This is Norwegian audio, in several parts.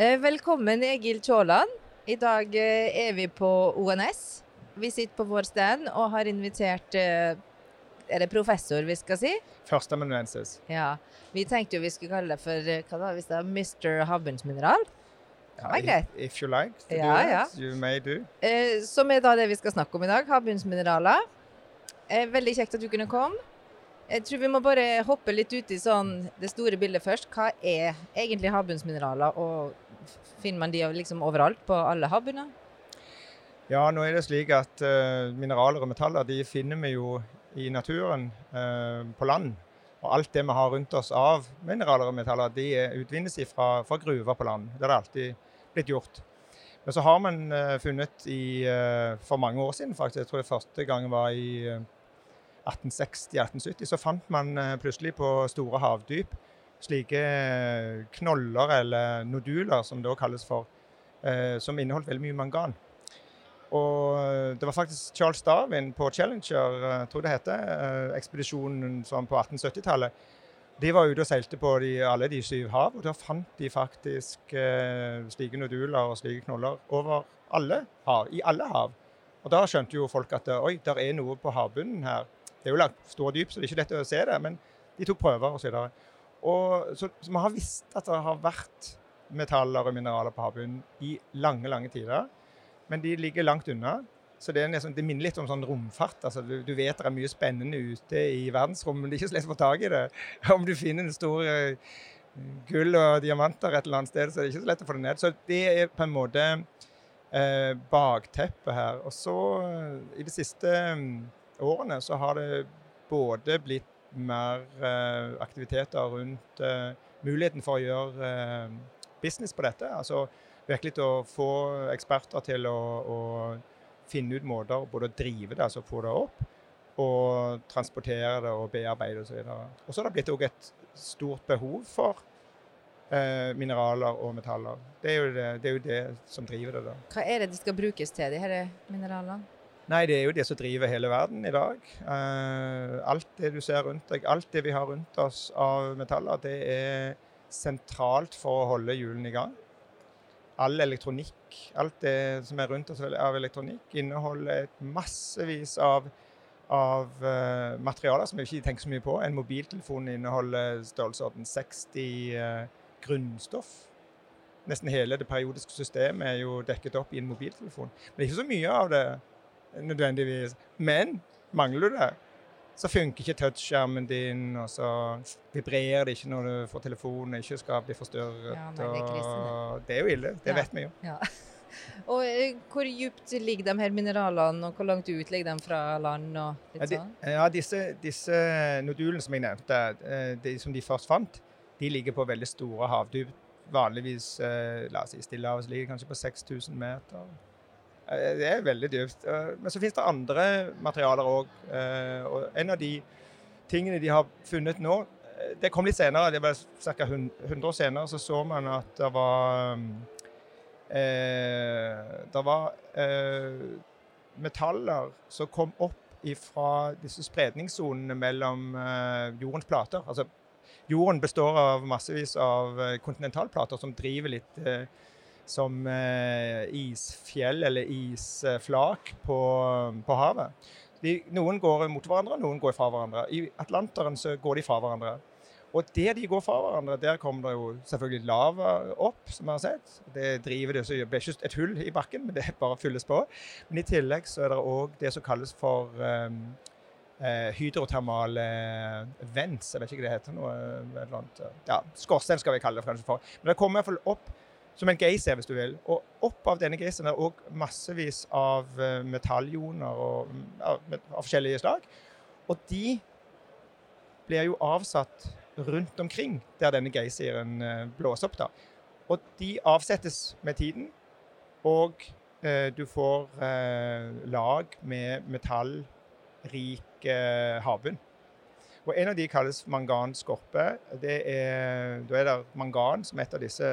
Eh, velkommen Egil Tjåland. I dag eh, er vi på ONS. Vi sitter på vår stand og har invitert eh, Er det professor vi skal si? Førsteamanuensis. Ja. Vi tenkte jo vi skulle kalle det for hva da, hvis det er Mr. Havbunnsmineral. Ja, if, if you like to Ja, do ja. it, you may do. Eh, som er da det vi skal snakke om i dag. Havbunnsmineraler. Eh, veldig kjekt at du kunne komme. Jeg tror vi må bare hoppe litt ut i sånn, det store bildet først. Hva er egentlig havbunnsmineraler, og finner man de liksom overalt på alle havbunner? Ja, nå er det slik at uh, mineraler og metaller de finner vi jo i naturen uh, på land. Og alt det vi har rundt oss av mineraler og metaller, de utvinnes fra, fra gruver på land. Det har alltid blitt gjort. Men så har man uh, funnet i, for mange år siden, faktisk, jeg tror det første gang var i eh, 1860-1870, så fant man plutselig på store havdyp slike eh, knoller eller noduler, som det også kalles for, eh, som inneholdt veldig mye mangan. Og eh, det var faktisk Charles Darwin på Challenger, tror jeg det heter, ekspedisjonen som på 1870-tallet. De var ute og seilte på de, alle de syv hav, og da fant de faktisk eh, slike noduler og slike knoller over alle hav, i alle hav. Og da skjønte jo folk at oi, der er noe på havbunnen her. Det er jo langt store dyp, så det er ikke lett å se det, men de tok prøver osv. Og så, så vi har visst at det har vært metaller og mineraler på havbunnen i lange, lange tider. Men de ligger langt unna. Så det, nesten, det minner litt om sånn romfart. altså du, du vet det er mye spennende ute i verdensrommet, men det er ikke så lett å få tak i det. Om du finner en stor uh, gull og diamanter et eller annet sted, så er det ikke så lett å få det ned. Så det er på en måte uh, bakteppet her. Og så, uh, i de siste um, årene, så har det både blitt mer eh, aktiviteter rundt eh, muligheten for å gjøre eh, business på dette. Altså virkelig å få eksperter til å, å finne ut måter både å drive det, altså få det opp, og transportere det og bearbeide osv. Og så har det blitt òg et stort behov for eh, mineraler og metaller. Det er, det, det er jo det som driver det. da. Hva er det de skal brukes til, de her mineralene? Nei, det er jo det som driver hele verden i dag. Eh, alt det du ser rundt deg, alt det vi har rundt oss av metaller, det er sentralt for å holde hjulene i gang. All elektronikk, alt det som er rundt oss av elektronikk, inneholder et massevis av, av eh, materialer som vi ikke tenker så mye på. En mobiltelefon inneholder størrelsesorden 60 eh, grunnstoff. Nesten hele det periodiske systemet er jo dekket opp i en mobiltelefon. Men det er ikke så mye av det nødvendigvis. Men mangler du det, så funker ikke touchskjermen din, og så vibrerer det ikke når du får telefonen, ikke skal bli forstyrret. Ja, det er det. er jo ille. Det Ja. vet vi jo. Ja. Og eh, hvor dypt ligger de her mineralene, og hvor langt ut ligger de fra land og Ja, litt sånn? ja disse, disse nodulene som jeg nevnte, eh, de som de først fant, de ligger på veldig store havdyp. Vanligvis eh, la oss si Stillehavet ligger kanskje på 6000 meter. Eh, Det er veldig dypt. Eh, Men så finnes det andre materialer òg. Og en av de tingene de har funnet nå eh, Det kom litt senere, det var ca. 100 år senere, så så man at det var eh, Det var eh, metaller som kom opp fra disse spredningssonene mellom eh, jordens plater. Altså, jorden består av massevis av eh, kontinentalplater som driver litt eh, som eh, isfjell eller isflak på, på havet. De, noen går mot hverandre, noen går fra hverandre. I Atlanteren så går de fra hverandre. Og der de går fra hverandre, der kommer det jo selvfølgelig lava opp, som vi har sett. Det driver det, så det blir ikke et hull i bakken, men det bare fylles på. Men i tillegg så er det òg det som kalles for um, eh, hydrotermale vents. Jeg vet ikke hva det heter. noe, eh, eller annet. Ja, Skorsten skal vi kalle det kanskje for. Men det kommer i hvert fall opp som en geyser, hvis du vil. Og opp av denne geyseren er òg massevis av metalljoner og, av, av forskjellige slag. Og de blir jo avsatt rundt omkring der denne geyseren eh, blåser opp. da. Og de avsettes med tiden, og eh, du får eh, lag med metallrik eh, havbunn. Og En av de kalles manganskorpe. Da er det mangan som er et av disse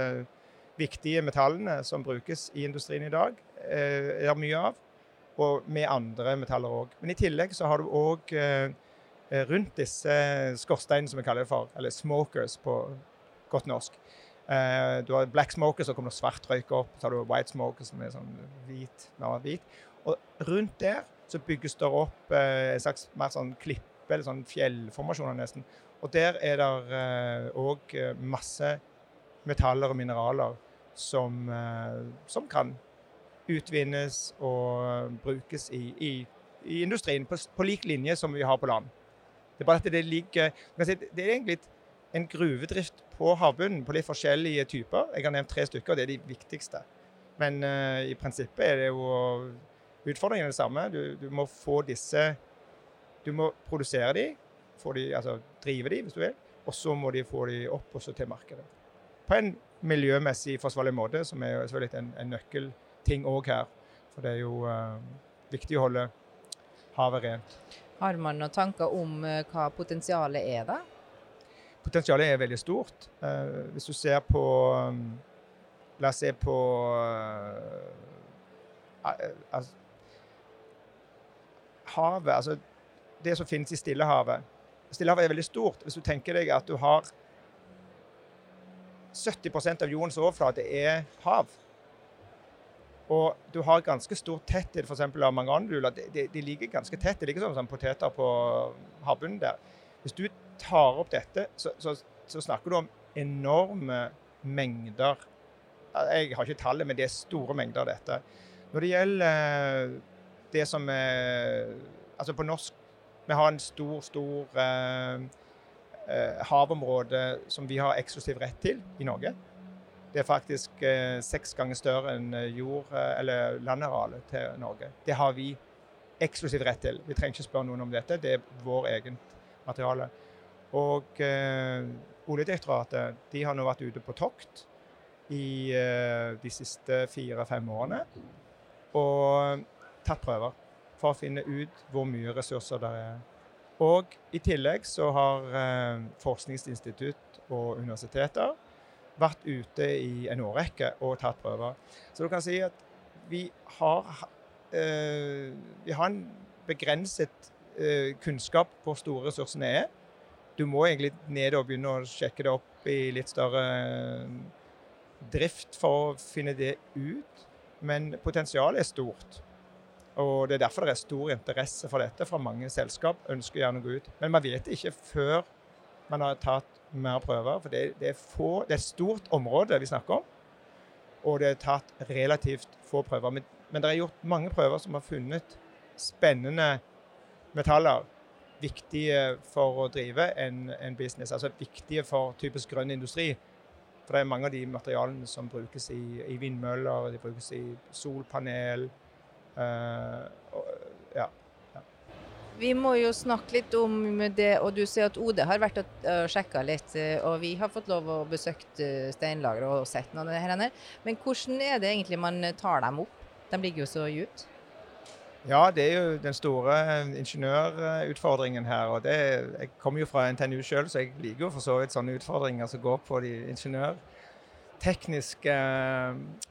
viktige metallene som brukes i industrien i dag. Eh, er mye av. Og med andre metaller òg. Men i tillegg så har du òg eh, rundt disse skorsteinene, som vi kaller det for, eller smokers på godt norsk, Eh, du har black smoker, så kommer det svart røyk opp. Så har du white smoker, som er sånn hvit. hvit. Og rundt der så bygges det opp en slags mer sånn klippe, eller sånn fjellformasjoner nesten. Og der er det òg masse metaller og mineraler som, eh, som kan utvinnes og brukes i, i, i industrien på, på, lik linje som vi har på land. Det er bare at det ligger Det er egentlig en gruvedrift på havbunnen på litt forskjellige typer. Jeg har nevnt tre stykker, og det er de viktigste. Men uh, i prinsippet er det jo utfordringen det samme. Du, du, må få disse Du må produsere de, de altså drive de hvis du vil, og så må de få de opp også til markedet. På en miljømessig forsvarlig måte, som er selvfølgelig en, en nøkkelting òg her. For det er jo uh, viktig å holde havet rent. Har man noen tanker om uh, hva potensialet er, da? Potensialet er veldig stort. Uh, hvis du ser på um, La oss se på altså, Havet, altså det som finnes i Stillehavet. Stillehavet er veldig stort. Hvis du tenker deg at du har 70% av jordens overflate er hav. Og du har ganske stor tetthet f.eks. av manganduler. De, de, de, ligger ganske tett. Det ligger som, som poteter på havbunnen der. Hvis du tar opp dette, så, så, så, snakker du om enorme mengder. Jeg har ikke tallet, men det er store mengder av dette. Når det gjelder det som er Altså på norsk Vi har en stor, stor eh, havområde som vi har eksklusiv rett til i Norge. Det er faktisk eh, seks ganger større enn eh, jord- eh, eller landarealet til Norge. Det har vi eksklusiv rett til. Vi trenger ikke spørre noen om dette. Det er vår eget materiale. Og eh, Oljedirektoratet de har nå vært ute på tokt i eh, de siste fire-fem årene og tatt prøver for å finne ut hvor mye ressurser det er og i tillegg så har eh, forskningsinstitutt og universiteter vært ute i en årrekke og tatt prøver. Så du kan si at vi har, eh, vi har en begrenset eh, kunnskap på hvor store ressursene er. Du må egentlig ned og begynne å sjekke det opp i litt større eh, drift for å finne det ut. Men potensialet er stort. Og Det er derfor det er stor interesse for dette fra mange selskap. ønsker gjerne å gå ut. Men man vet ikke før man har tatt mer prøver. For det, det, er, få, det er, et stort område vi snakker om, og det er tatt relativt få prøver. Men, men det er gjort mange prøver som har funnet spennende metaller. Viktige for å drive en, en business. Altså viktige for typisk grønn industri. For det er mange av de materialene som brukes i, i vindmøller, de brukes i solpanel Eh, ja. Vi må jo snakke litt om det, og du ser at OD har vært og sjekka litt. Eh, og vi har fått lov å besøke steinlageret og sett noen av det her. Men hvordan er det egentlig man tar dem opp? De ligger jo så djupt. Ja, det er jo den store ingeniørutfordringen her. og det, Jeg kommer jo fra NTNU sjøl, så jeg liker jo for så vidt sånne utfordringer som går på de ingeniørtekniske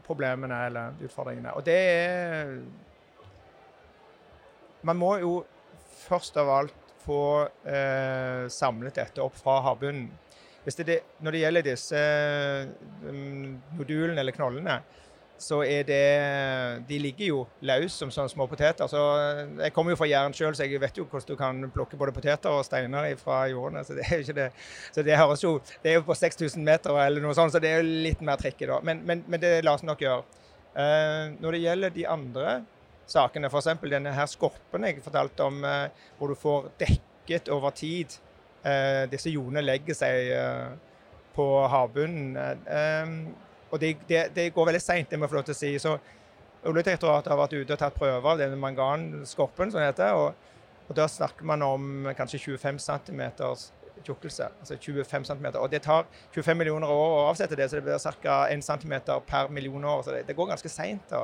problemene eller utfordringene. Og det er man må jo først av alt få eh, samlet dette opp fra havbunnen. Det, når det gjelder disse modulene eller knollene, så er det De ligger jo løs som sånne små poteter. Så jeg kommer jo fra Jæren sjøl, så jeg vet jo hvordan du kan plukke både poteter og steiner fra jordene. Så det er jo ikke det. Så det høres jo Det er jo på 6000 meter eller noe sånt, så det er jo litt mer trikket, da. Men, men, men det lar seg nok gjøre. Uh, når det gjelder de andre sakene. F.eks. denne her skorpen jeg fortalte om, eh, hvor du får dekket over tid. Eh, disse jordene legger seg eh, på havbunnen. og det, det, det, går veldig seint, det må jeg få lov til å si. Så Oljedirektoratet har vært ute og tatt prøver av denne manganskorpen, som det heter. Og, og da snakker man om kanskje 25 cm tjukkelse. Altså 25 cm. Og det tar 25 millioner år å avsette det, så det blir ca. 1 cm per million år. Så det, det går ganske seint.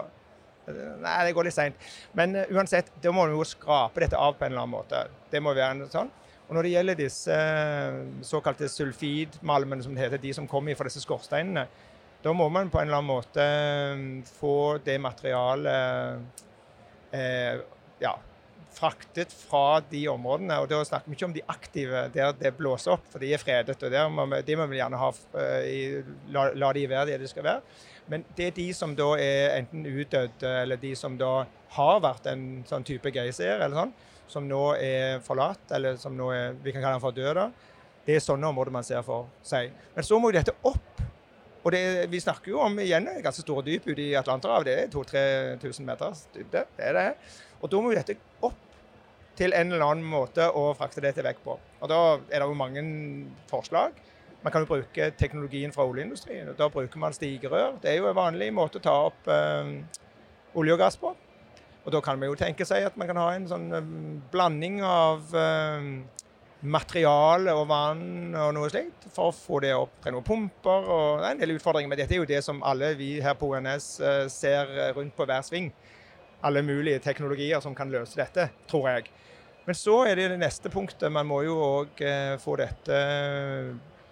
Nei, det går litt seint. Men uh, uansett, da må vi jo skrape dette av på en eller annen måte. Det må være noe sånn. Og når det gjelder disse uh, såkalte sulfidmalmene, som det heter, de som kommer fra disse skorsteinene, da må man på en eller annen måte uh, få det materialet ja, fraktet fra de områdene. Og da snakker vi ikke om de aktive der det blåser opp, for de er fredet. og må vi, De må vi gjerne ha, la, la, de være det de skal være. Men det er de som da er enten utdødde, eller de som da har vært en sånn type geysir, eller sånn, som nå er forlatt, eller som nå er, vi kan kalle den for død. Det er sånne områder man ser for seg. Men så må jo dette opp. Og det, vi snakker jo om igjen ganske store dyp ute i Atlanterhavet. Det er 2000-3000 meter dybde. Det er det. Og da må jo dette opp til en eller annen måte å frakte dette vekk på. Og Da er det jo mange forslag. Man kan jo bruke teknologien fra oljeindustrien. og Da bruker man stigerør. Det er jo en vanlig måte å ta opp eh, olje og gass på. Og Da kan man jo tenke seg at man kan ha en sånn eh, blanding av eh, materiale og vann og noe slikt for å få det opp. Noen pumper og en del utfordringer. Men dette er jo det som alle vi her på ONS ser rundt på hver sving alle mulige teknologier som kan løse dette, tror jeg. Men så er det det neste punktet. Man må jo òg få dette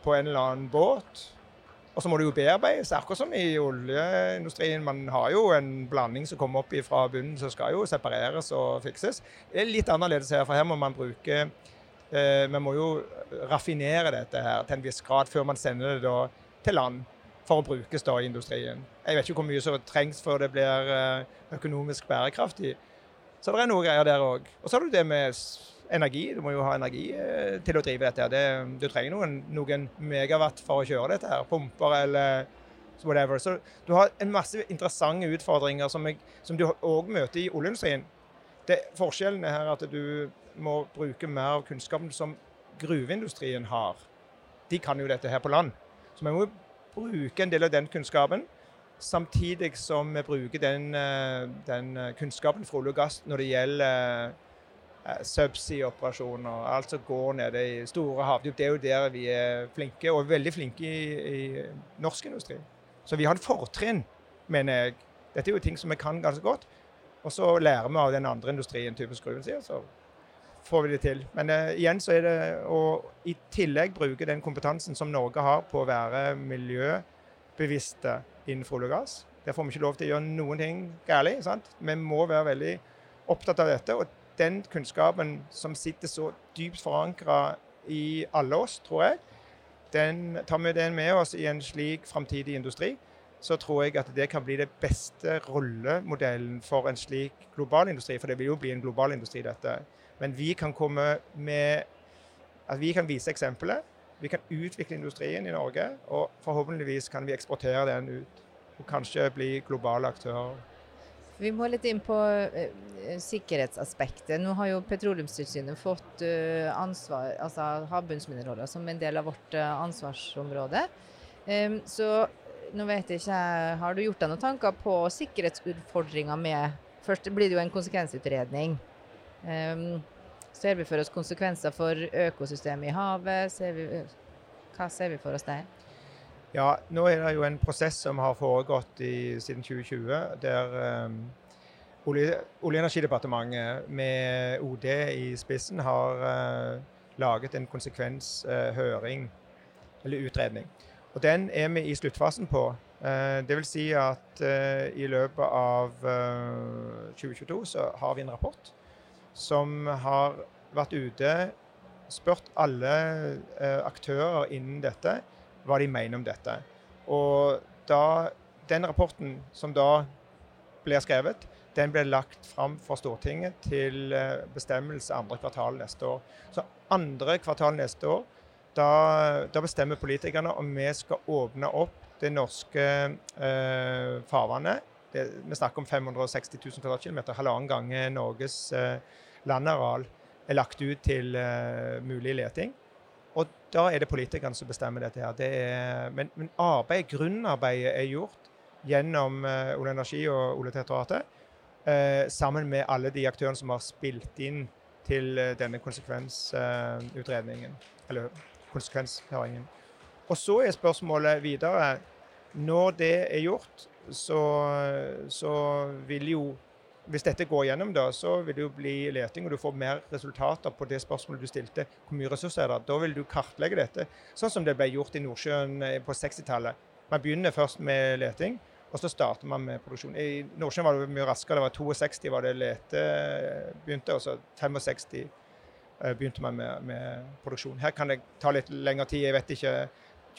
på en eller annen båt. Og så må det jo bearbeides, akkurat som i oljeindustrien. Man har jo en blanding som kommer opp fra bunnen, som skal jo separeres og fikses. Det er litt annerledes her, for her må man bruke eh, Man må jo raffinere dette her til en viss grad før man sender det da til land for å brukes da i industrien. Jeg vet ikke hvor mye som trengs før det blir eh, økonomisk bærekraftig. Så det er noe greier der òg. Og så har du det med energi. Du må jo ha energi eh, til å drive dette. Det, du trenger noen, noen, megawatt for å kjøre dette her. Pumper eller whatever. Så du har en masse interessante utfordringer som, jeg, som du òg møter i oljeindustrien. forskjellen er her at du må bruke mer av kunnskapen som gruveindustrien har. De kan jo dette her på land. Så vi må bruke en del av den kunnskapen. Samtidig som vi bruker den, eh, den kunnskapen fra olje og gass når det gjelder subsea-operasjoner. Alt som går nede i store havdyp. Det er jo der vi er flinke, og veldig flinke i, i norsk industri. Så vi har et fortrinn, mener jeg. Dette er jo ting som vi kan ganske godt. Og så lærer vi av den andre industrien, typisk gruven sier, så får vi det til. Men uh, igjen så er det å i tillegg bruke den kompetansen som Norge har på å være miljøbevisste innenfor olje og gass. Der får vi ikke lov til å gjøre noen ting galt. Vi må være veldig opptatt av dette. Og den kunnskapen som sitter så dypt forankra i alle oss, tror jeg, den tar vi den med oss i en slik framtidig industri så tror jeg at det kan bli det beste rollemodellen for en slik global industri. For det vil jo bli en global industri, dette. Men vi kan komme med at vi kan vise eksempelet. Vi kan utvikle industrien i Norge, og forhåpentligvis kan vi eksportere den ut. Og kanskje bli globale aktører. Vi må litt inn på uh, sikkerhetsaspektet. Nå har jo Petroleumstilsynet fått uh, ansvar, altså havbunnsmineraler som en del av vårt uh, ansvarsområde. Um, så nå vet jeg ikke, Har du gjort deg noen tanker på sikkerhetsutfordringer med Først blir det jo en konsekvensutredning. Um, ser vi for oss konsekvenser for økosystemet i havet? Ser vi, hva ser vi for oss der? Ja, nå er det jo en prosess som har foregått i, siden 2020, der um, Olje- og energidepartementet med OD i spissen har uh, laget en konsekvenshøring, uh, eller utredning. Og Den er vi i sluttfasen på. Uh, det vil si at i løpet av 2022 så har vi en rapport som har vært ute, spurt alle eh, aktører innen dette hva de mener om dette. Og da, den rapporten som da blir skrevet, den ble lagt fram for Stortinget til eh, bestemmelse andre kvartal neste år. Så andre kvartal neste år, da, da bestemmer politikerne om vi skal åpne opp det norske eh, farvannet det, vi snakker om 560 000 kvadratkilometer, halvannen gang Norges eh, landareal er lagt ut til eh, mulig leting. Og da er det politikerne som bestemmer dette her. Det er, men, men arbeid, grunnarbeidet er gjort gjennom uh, Olje Energi og Oljedirektoratet. Uh, sammen med alle de aktørene som har spilt inn til uh, denne konsekvensutredningen. eller konsekvenshøringen. Og så er spørsmålet videre Når det er gjort, så, så vil jo hvis dette går gjennom, da, så vil det jo bli leting, og du får mer resultater på det spørsmålet du stilte. Hvor mye ressurser er det? Da vil du kartlegge dette, sånn som det ble gjort i Nordsjøen eh, på 60-tallet. Man begynner først med leting, Og så starter man med produksjon. I Nordsjøen var det mye raskere. Det var 62 var det lete begynte, og så 65 eh, begynte man med, med, produksjon. Her kan det ta litt lengre tid. Jeg vet ikke.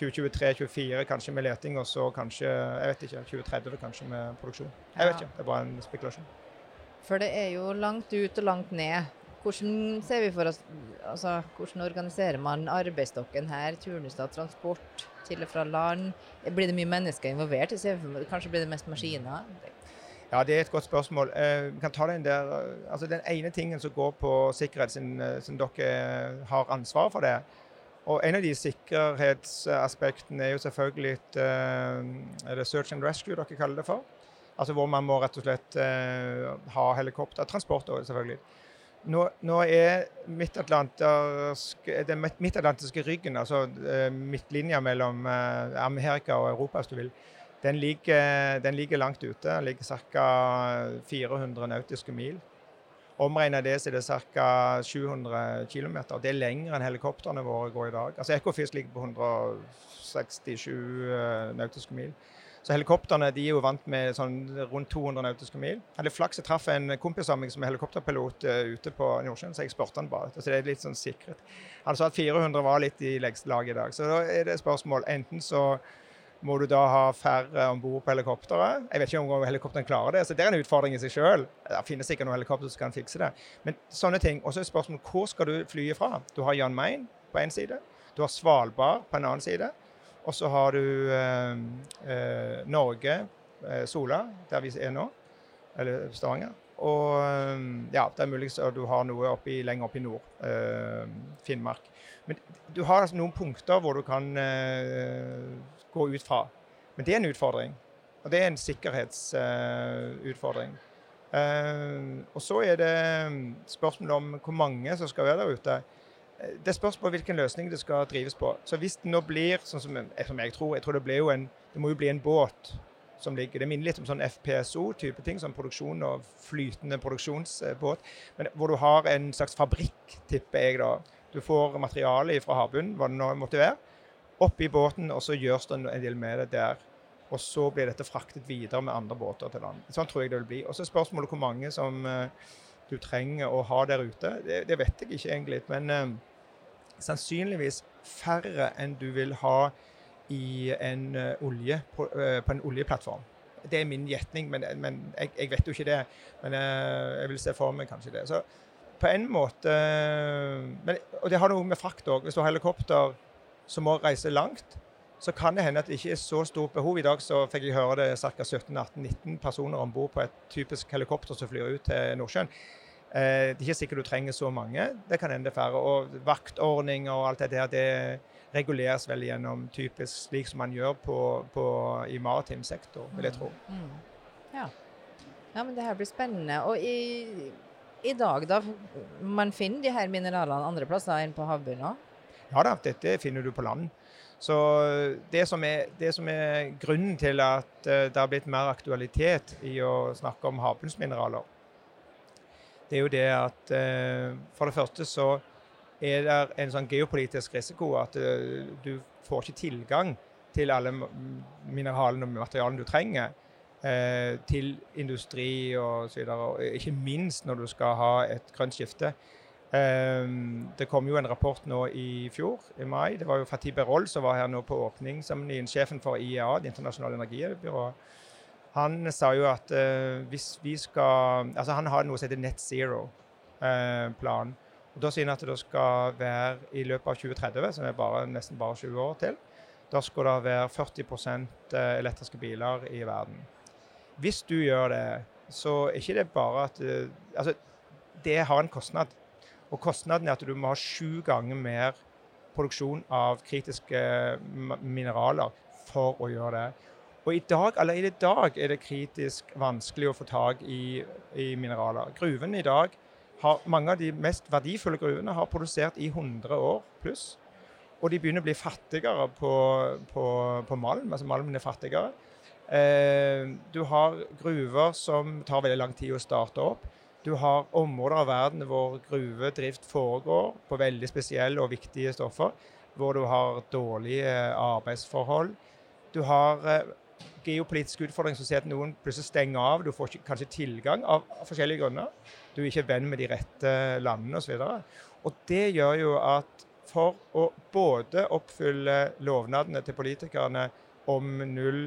2023-2024 kanskje med leting, og så kanskje jeg vet ikke, 2030 kanskje med produksjon. Jeg vet ikke. Det er bare en spekulasjon. For det er jo langt ut og langt ned. Hvordan ser vi for oss, altså, hvordan organiserer man arbeidsstokken her? Turnuser, transport til og fra land? Blir det mye mennesker involvert? Kanskje blir det mest maskiner? Ja, Det er et godt spørsmål. Eh, vi kan ta Den der, altså den ene tingen som går på sikkerhet, som eh, dere har ansvar for det. Og En av de sikkerhetsaspektene er jo selvfølgelig et, uh, er det search and rescue dere kaller det for. Altså Hvor man må rett og slett eh, ha helikoptertransport. selvfølgelig. Nå, nå er den midtatlantiske ryggen, altså eh, midtlinja mellom Amerika og Europa, hvis du vil, den ligger, den ligger langt ute. Den ligger ca. 400 nautiske mil. Omregna det, så er det ca. 700 km. Det er lenger enn helikoptrene våre går i dag. Altså Ekofisk ligger på 167 uh, nautiske mil. Så helikoptrene de er jo vant med sånn rundt 200 nautiske mil. Jeg hadde flaks jeg traff en kompis av meg som er helikopterpilot uh, ute på Nordsjøen, så jeg spurte han bare. Så det er litt sånn sikret. Han sa at 400 var litt i laget i dag. Så da er det spørsmål. Enten så må du da ha færre om bord på helikopteret. Jeg vet ikke om helikopteren klarer det, så det er en utfordring i seg sjøl. Det finnes sikkert noen helikopter som kan fikse det. Men sånne ting. Og så er spørsmålet hvor skal du fly fra? Du har Jan Mayen på én side. Du har Svalbard på en annen side. Og så har du eh, eh, Norge, eh, Sola, der vi er nå. Eller Stavanger. Og eh, ja, det er mulig at du har noe oppi, lenger oppe i nord. Eh, Finnmark. Men du har altså noen punkter hvor du kan eh, gå ut fra. Men det er en utfordring. Og det er en sikkerhetsutfordring. Og så er det spørsmålet om hvor mange som skal være der ute. Eh, det spørs på hvilken løsning det skal drives på. Så hvis det nå blir sånn som, som jeg tror, jeg tror det, blir jo en, det må jo bli en båt som ligger Det minner litt om sånn FPSO-type ting, sånn produksjon og flytende produksjonsbåt. Men hvor du har en slags fabrikk, tipper jeg da. Du får materiale fra havbunnen, hva det nå måtte være opp i båten, og så gjøres det en del med det der. Og så blir dette fraktet videre med andre båter til land. Sånn tror jeg det vil bli. Og så er spørsmålet hvor mange som uh, du trenger å ha der ute. Det, det vet jeg ikke egentlig. Men sannsynligvis færre enn du vil ha i en uh, olje, på, på, en oljeplattform. Det er min gjetning, men, men jeg, jeg, vet jo ikke det. Men jeg vil se for meg kanskje det. Så på en måte men, Og det har noe med frakt òg. Hvis du har helikopter som må reise langt, så kan det hende at det ikke er så stort behov. I dag så fikk jeg høre det er ca. 17-18-19 personer om bord på et typisk helikopter som flyr ut til Nordsjøen. Eh, det er ikke sikkert du trenger så mange. Det kan hende færre. Og vaktordning og alt det der, det reguleres vel gjennom typisk slik som man gjør på, på, i maritim sektor, vil jeg tro. Mm. mm. Ja. ja. men det her blir spennende. Og i, i dag, da? Man finner de her mineralene andre plasser enn på havbunnen? Ja da, dette finner du på land. Så det som, er, det som er, grunnen til at eh, det har blitt mer aktualitet i å snakke om havbunnsmineraler, det er jo det at eh, for det første så er det en sånn geopolitisk risiko at eh, du får ikke tilgang til alle mineralene og materialene du trenger til industri og så videre. Ikke minst når du skal ha et grønt skifte. Um, det kom jo en rapport nå i fjor, i mai. Det var jo Fatih Berol som var her nå på åpningsseremonien. Sjefen for IEA, Det internasjonale energibyrået. Han sa jo at uh, hvis vi skal Altså han har noe som heter Net Zero-plan. Eh, uh, og Da sier han at det skal være i løpet av 2030, som er bare, nesten bare 20 år til, da skal det være 40 eh, elektriske biler i verden. Hvis du gjør det, så er ikke det bare at uh, Altså, det har en kostnad. Og kostnaden er at du må ha sju ganger mer produksjon av kritiske mineraler for å gjøre det. Og i dag, eller i dag er det kritisk vanskelig å få tak i, i mineraler. Gruvene i dag har, Mange av de mest verdifulle gruvene har produsert i 100 år pluss. Og de begynner å bli fattigere på, på, på malm. Altså malmen er fattigere. Eh, du har gruver som tar veldig lang tid å starte opp. Du har områder av verden hvor gruvedrift foregår på veldig spesielle og viktige stoffer. Hvor du har dårlige arbeidsforhold. Du har eh, geopolitisk utfordring noen plutselig stenger av. Du får kanskje tilgang av forskjellige grunner. Du er ikke venn med de rette landene osv. Og, og det gjør jo at for å både oppfylle lovnadene til politikerne om null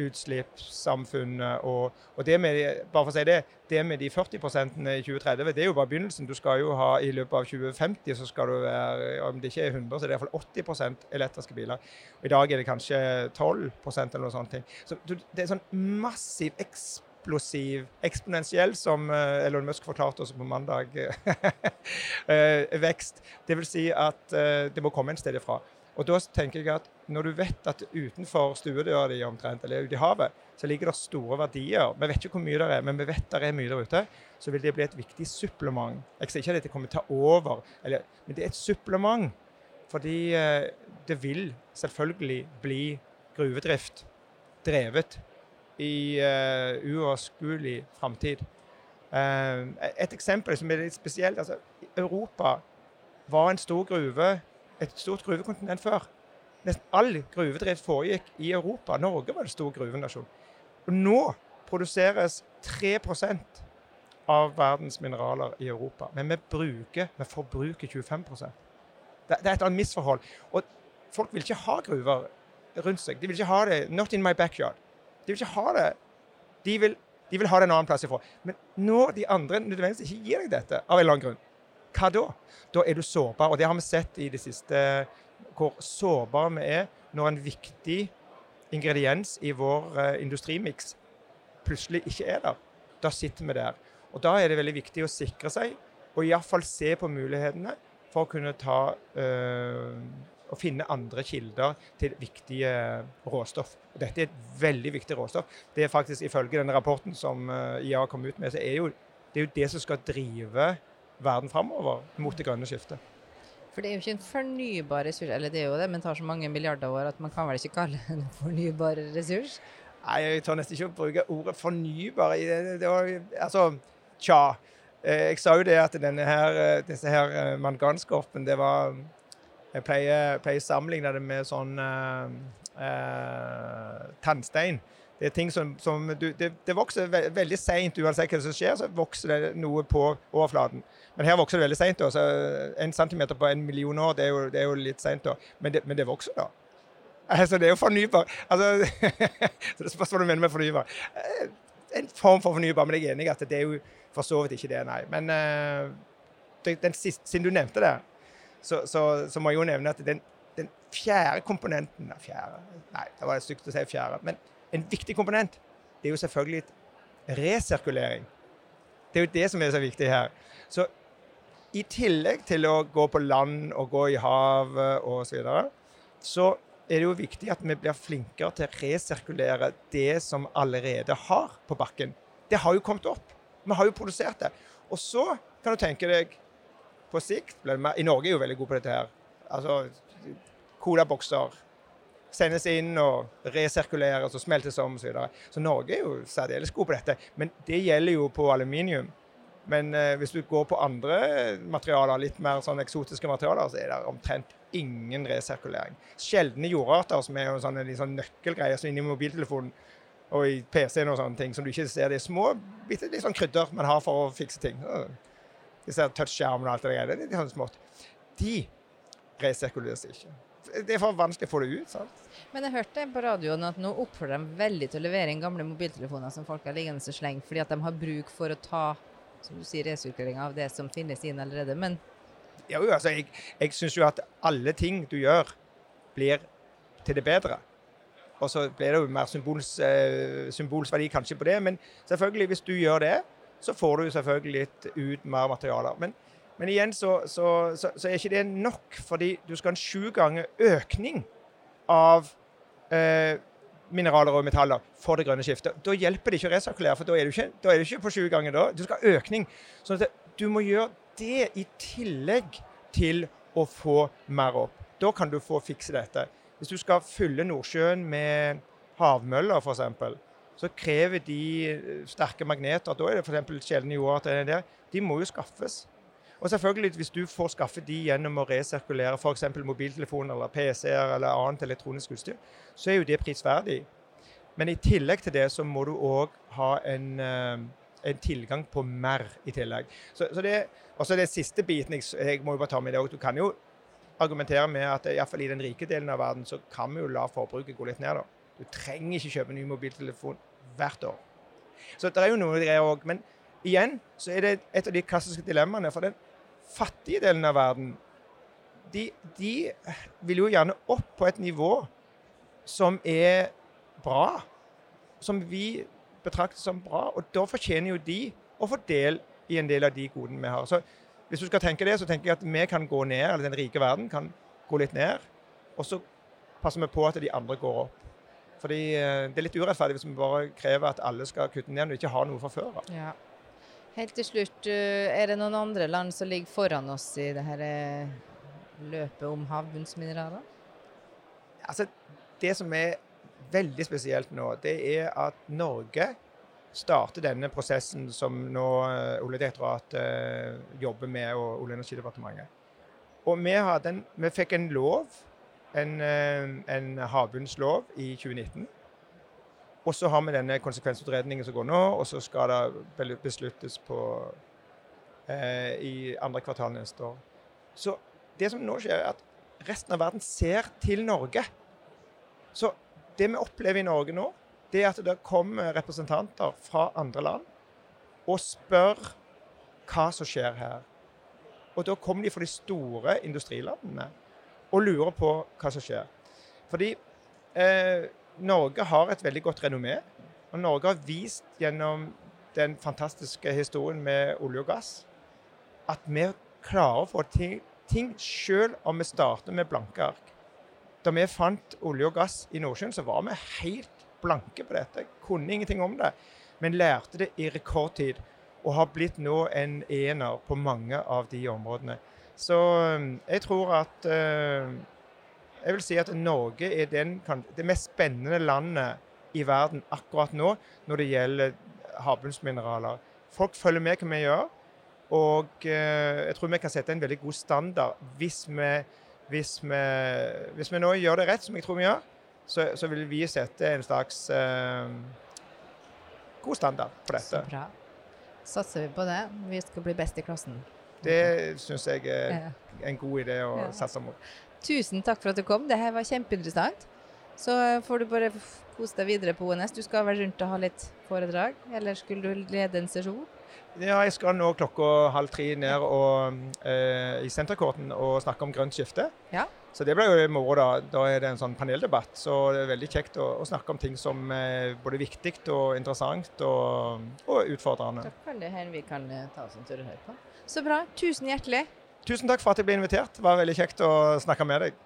utslippssamfunnet. Og, og, det med, bare for å si det, det med de 40 i 2030, det er jo bare begynnelsen. Du skal jo ha i løpet av 2050 så skal du være, om det ikke er 100, så er det iallfall 80 elektriske biler. Og I dag er det kanskje 12% eller noe sånt. Så det er sånn massiv eksplosiv, eksponentiell, som eh, Elon Musk forklarte oss på mandag, eh, vekst. Det vil si at eh, det må komme en sted ifra. Og da tenker jeg at når du vet at utenfor stuedøra di omtrent, eller ute i havet, så ligger det store verdier. Vi vet ikke hvor mye det er, men vi vet det er mye der ute. Så vil det bli et viktig supplement. Jeg sier ikke at dette kommer til å ta over, eller, men det er et supplement. Fordi eh, det vil selvfølgelig bli gruvedrift drevet i uh, uoverskuelig framtid. Uh, et eksempel som er litt spesielt. altså Europa var en stor gruve et stort gruvekontinent før. Nesten all gruvedrift foregikk i Europa. Norge var en stor gruvenasjon. Og nå produseres 3% av verdens mineraler i Europa. Men vi bruker, vi forbruker 25 det, det er et annet misforhold. Og folk vil ikke ha gruver rundt seg. De vil ikke ha det Not in my backyard. De vil ikke ha det. De vil, de vil ha det en annen plass ifra. Men når de andre nødvendigvis ikke gir deg dette, av en eller annen grunn, hva da? Da er du sårbar. Og det har vi sett i det siste, hvor sårbare vi er når en viktig ingrediens i vår uh, industrimiks plutselig ikke er der. Da sitter vi der. Og Da er det veldig viktig å sikre seg, og iallfall se på mulighetene for å kunne ta øh, og finne andre kilder til viktige råstoff. Dette er et veldig viktig råstoff. Det er faktisk Ifølge denne rapporten som uh, IA kom ut med, så er jo det er jo det som skal drive verden framover mot det grønne skiftet. For det er jo ikke en fornybar ressurs, eller det er jo det, men tar så mange milliarder år at man kan vel ikke kalle det en fornybar ressurs? Nei, jeg tør nesten ikke å bruke ordet fornybar. Det, det var, altså, tja. Eh, jeg sa jo det at denne her, eh, disse her eh, manganskorpen, det var Jeg pleier, pleier å sammenligne det med sånn eh, tannstein. Det er ting som, som du, det, det, vokser ve veldig seint, uansett hva som skjer, så vokser det noe på overflaten. Men her vokser det veldig seint. En centimeter på en million år, det er jo, det er jo litt seint. Men, men, det vokser, da. Altså, det er jo fornybar. Altså, så det spørs hva du mener med fornybar. Eh, en form for fornybar, men jeg er enig i at det er jo for så vidt ikke det, nei. Men den siste, siden du nevnte det, så, så, så, må jeg jo nevne at den, den fjerde komponenten Fjerde? Nei, det var stygt å si fjerde. men en viktig komponent det er jo selvfølgelig resirkulering. Det er jo det som er så viktig her. Så i tillegg til å gå på land og gå i havet osv., så, videre, så er det jo viktig at vi blir flinkere til å resirkulere det som allerede har på bakken. Det har jo kommet opp. Vi har jo produsert det. Og så kan du tenke deg på sikt I Norge er jo veldig gode på dette her. Altså colabokser, sendes inn og resirkuleres og smeltes om osv. Så, videre. så Norge er jo særdeles god på dette. Men det gjelder jo på aluminium. Men eh, hvis du går på andre materialer, litt mer sånn eksotiske materialer, så er det omtrent ingen resirkulering. Sjeldne jordarter, som er jo sånne, sånn nøkkelgreier som inni mobiltelefonen og i PC-en og sånne ting, som du ikke ser. Det er små bitte litt sånn krydder man har for å fikse ting. Disse touchskjermene og alt det der. Det er litt sånn smått. De resirkuleres ikke det er for vanskelig å få det ut. sant? Men jeg hørte på radioen at nå oppfordrer de veldig til å levere inn gamle mobiltelefoner som folk har liggende og slengt, fordi at de har bruk for å ta som du sier, resirkulering av det som finnes inn allerede. Men ja, altså, jeg, jeg syns jo at alle ting du gjør, blir til det bedre. Og så blir det jo mer symbols, eh, symbolsverdi kanskje på det, men selvfølgelig, hvis du gjør det, så får du selvfølgelig litt ut mer materialer. Men men igjen så, så, så, så, er ikke det nok, fordi du skal ha en sju ganger økning av eh, mineraler og metaller for det grønne skiftet. Da hjelper det ikke å resirkulere, for da er du ikke, er du ikke på sju ganger da. Du skal ha økning. Så du må gjøre det i tillegg til å få mer opp. Da kan du få fikse dette. Hvis du skal fylle Nordsjøen med havmøller, f.eks., så krever de sterke magneter. Da er det f.eks. sjeldne jordarter. De må jo skaffes. Og selvfølgelig, hvis du får skaffe de gjennom å resirkulere f.eks. mobiltelefoner eller PC-er eller annet elektronisk utstyr, så er jo det prisverdig. Men i tillegg til det så må du òg ha en, eh, en, tilgang på mer i tillegg. Så, så det, også den siste biten jeg, jeg må jo bare ta med det òg. Du kan jo argumentere med at iallfall i den rike delen av verden så kan vi jo la forbruket gå litt ned. da. Du trenger ikke kjøpe ny mobiltelefon hvert år. Så det er jo noe greier òg. Men igjen så er det et av de klassiske dilemmaene. For den fattige delen av verden, de, de vil jo gjerne opp på et nivå som er bra. Som vi betrakter som bra. Og da fortjener jo de å få del i en del av de godene vi har. Så hvis du skal tenke det, så tenker jeg at vi kan gå ned, eller den rike verden kan gå litt ned. Og så passer vi på at de andre går opp. Fordi eh, Det er litt urettferdig hvis vi bare krever at alle skal kutte ned når de ikke har noe fra før. Ja. Helt til slutt, eh, er det noen andre land som ligger foran oss i det her eh, løpet om havbunnsmineraler? Altså, det som er veldig spesielt nå, det er at Norge starter denne prosessen som nå Oljedirektoratet jobber med, og Olje- og energidepartementet. Og vi, en, vi fikk en lov en, eh, en havbunnslov i 2019. Og så har vi denne konsekvensutredningen som går nå, og så skal det besluttes på, eh, i andre kvartal neste år. Så det som nå skjer, er at resten av verden ser til Norge. Så det vi opplever i Norge nå, det er at det kommer representanter fra andre land og spør hva som skjer her. Og da kommer de fra de store industrilandene og lurer på hva som skjer. Fordi eh, Norge har et veldig godt renommé. Og Norge har vist gjennom den fantastiske historien med olje og gass at vi klarer å få ting, ting selv om vi starter med blanke ark. Da vi fant olje og gass i Nordsjøen, så var vi helt blanke på dette. Kunne ingenting om det, men lærte det i rekordtid. Og har blitt nå en ener på mange av de områdene. Så um, jeg tror at uh, Jeg vil si at Norge er den, det mest spennende landet i verden akkurat nå når det gjelder havbunnsmineraler. Folk følger med hva vi gjør. Og uh, jeg tror vi kan sette en veldig god standard hvis vi, hvis vi, hvis vi nå gjør det rett, som jeg tror vi gjør, så, så vil vi sette en slags uh, god standard på dette. Så bra. Satser vi på det. Vi skal bli best i klassen. Det syns jeg er en god idé å satse mot. Tusen takk for at du kom. Det her var kjempeinteressant. Så får du bare kose deg videre på ONS. Du skal vel rundt og ha litt foredrag, eller skulle du lede en sesjon? Ja, jeg skal nå klokka halv tre ned og, eh, i Senterkorten og snakke om grønt skifte. Ja. Så det blir jo moro, da. Da er det en sånn paneldebatt. Så det er veldig kjekt å, å snakke om ting som er både viktig og interessant og, og utfordrende. Da kan det hende vi kan eh, ta oss en tur og høre på. Så bra. Tusen hjertelig. Tusen takk for at jeg ble invitert. Det var veldig kjekt å snakke med deg.